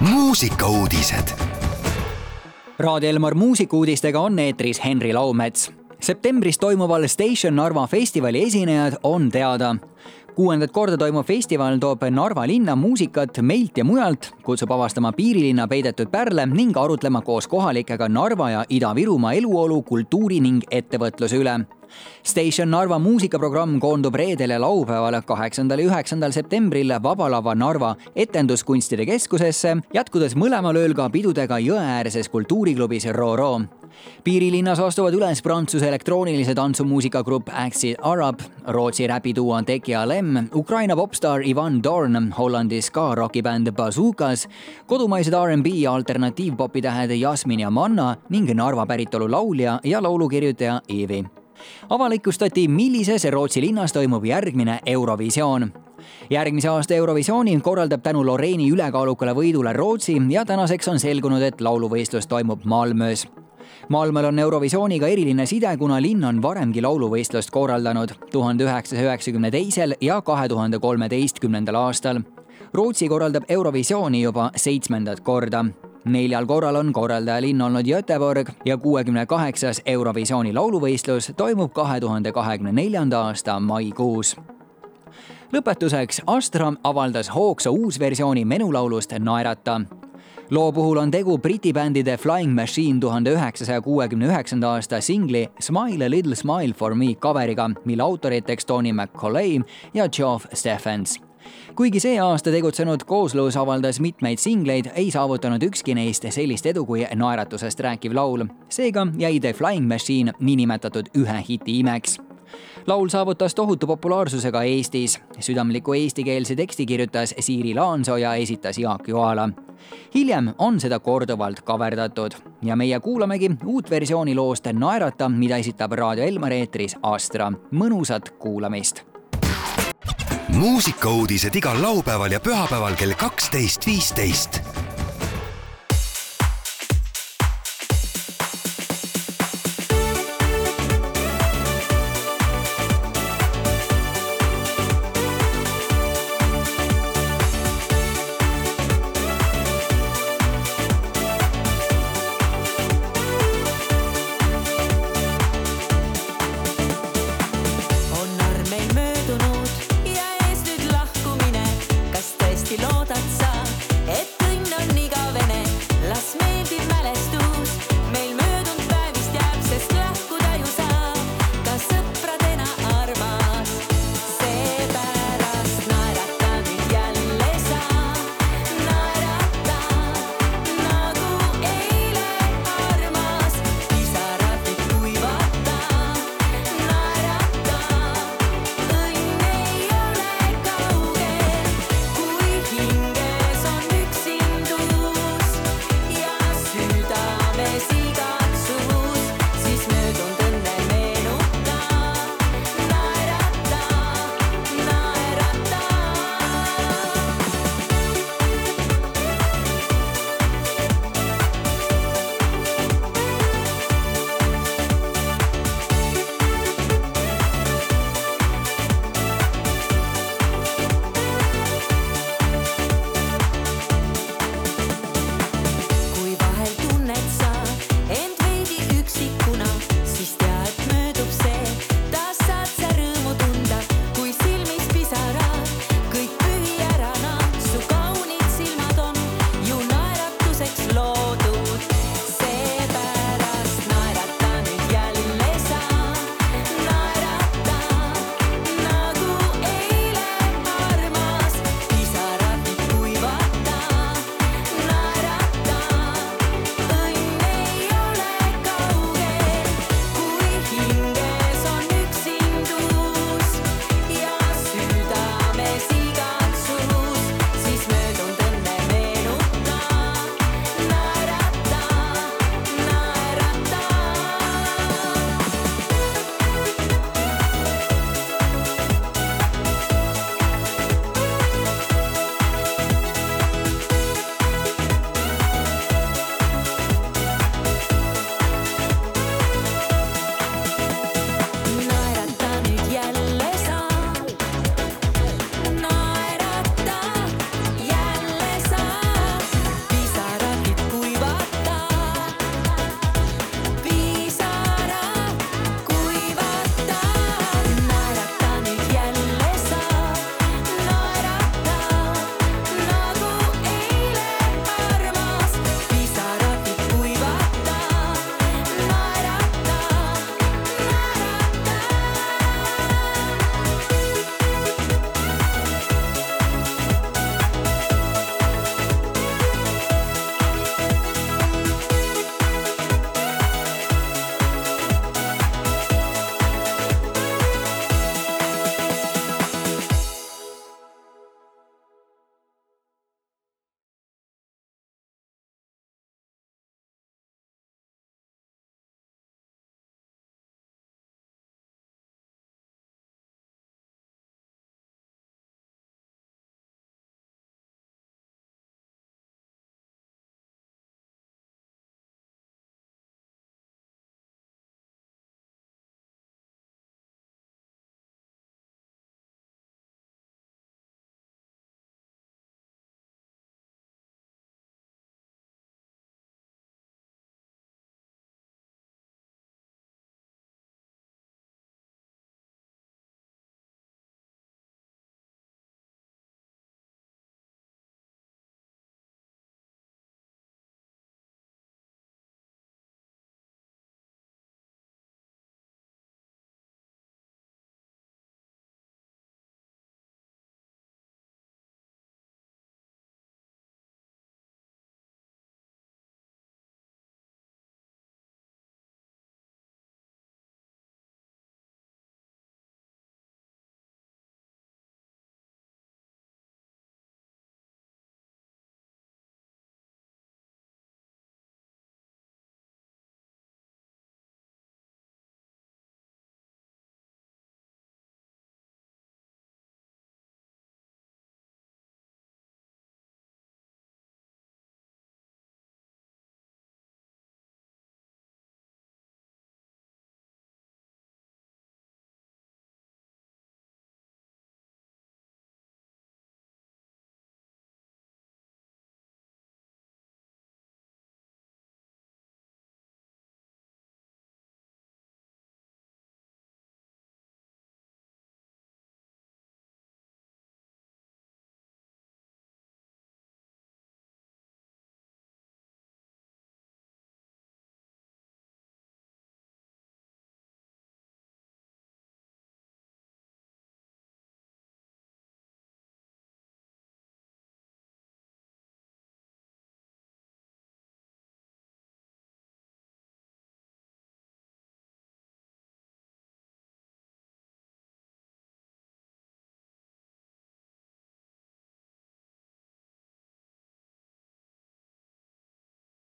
muusikauudised. Raadio Elmar muusikuudistega on eetris Henri Laumets. septembris toimuval Station Narva festivali esinejad on teada. kuuendat korda toimuv festival toob Narva linna muusikat meilt ja mujalt, kutsub avastama piirilinna peidetud pärle ning arutlema koos kohalikega Narva ja Ida-Virumaa eluolu, kultuuri ning ettevõtluse üle Station Narva muusikaprogramm koondub reedel ja laupäeval, kaheksandal ja üheksandal septembril Vaba Lava Narva etenduskunstide keskusesse, jätkudes mõlemal ööl ka pidudega Jõeäärses kultuuriklubis Roro piirilinnas astuvad üles Prantsuse elektroonilise tantsumuusika grupp Acid Arab, Rootsi räpiduo Tekia Lem, Ukraina popstaar Ivan Dorn, Hollandi ska rokibänd Bazookas, kodumaised R'n'B ja alternatiivpopi tähed Jasmin ja Manna ning Narva päritolu laulja ja laulukirjutaja Eevi avalikustati, millises Rootsi linnas toimub järgmine Eurovisioon järgmise aasta Eurovisiooni korraldab tänu Loreeni ülekaalukale võidule Rootsi ja tänaseks on selgunud, et lauluvõistlus toimub Malmös. Malmöl on Eurovisiooniga eriline side, kuna linn on varemgi lauluvõistlust korraldanud tuhande üheksasaja üheksakümne teisel ja kahe tuhande kolmeteistkümnendal aastal. Rootsi korraldab Eurovisiooni juba seitsmendat korda neljal korral on korraldajaliinn olnud Göteborg ja kuuekümne kaheksas Eurovisiooni lauluvõistlus toimub kahe tuhande kahekümne neljanda aasta maikuus lõpetuseks Astra avaldas hoogsa uusversiooni menulaulust Naerata. loo puhul on tegu Briti bändi The Flying Machine tuhande üheksasaja kuuekümne üheksanda aasta singli Smile a little smile for me coveriga, mille autoriteks Tony McCauley ja Geoff Stephens kuigi see aasta tegutsenud kooslus avaldas mitmeid singleid, ei saavutanud ükski neist sellist edu kui naeratusest rääkiv laul. seega jäi The Flying Machine niinimetatud ühe hiti imeks laul saavutas tohutu populaarsuse ka Eestis. südamliku eestikeelse teksti kirjutas Siiri Laansoo ja esitas Jaak Joala. hiljem on seda korduvalt kaverdatud ja meie kuulamegi uut versiooni loost Naerata, mida esitab Raadio Elmar eetris Astra. mõnusat kuulamist muusikauudised igal laupäeval ja pühapäeval kell kaksteist, viisteist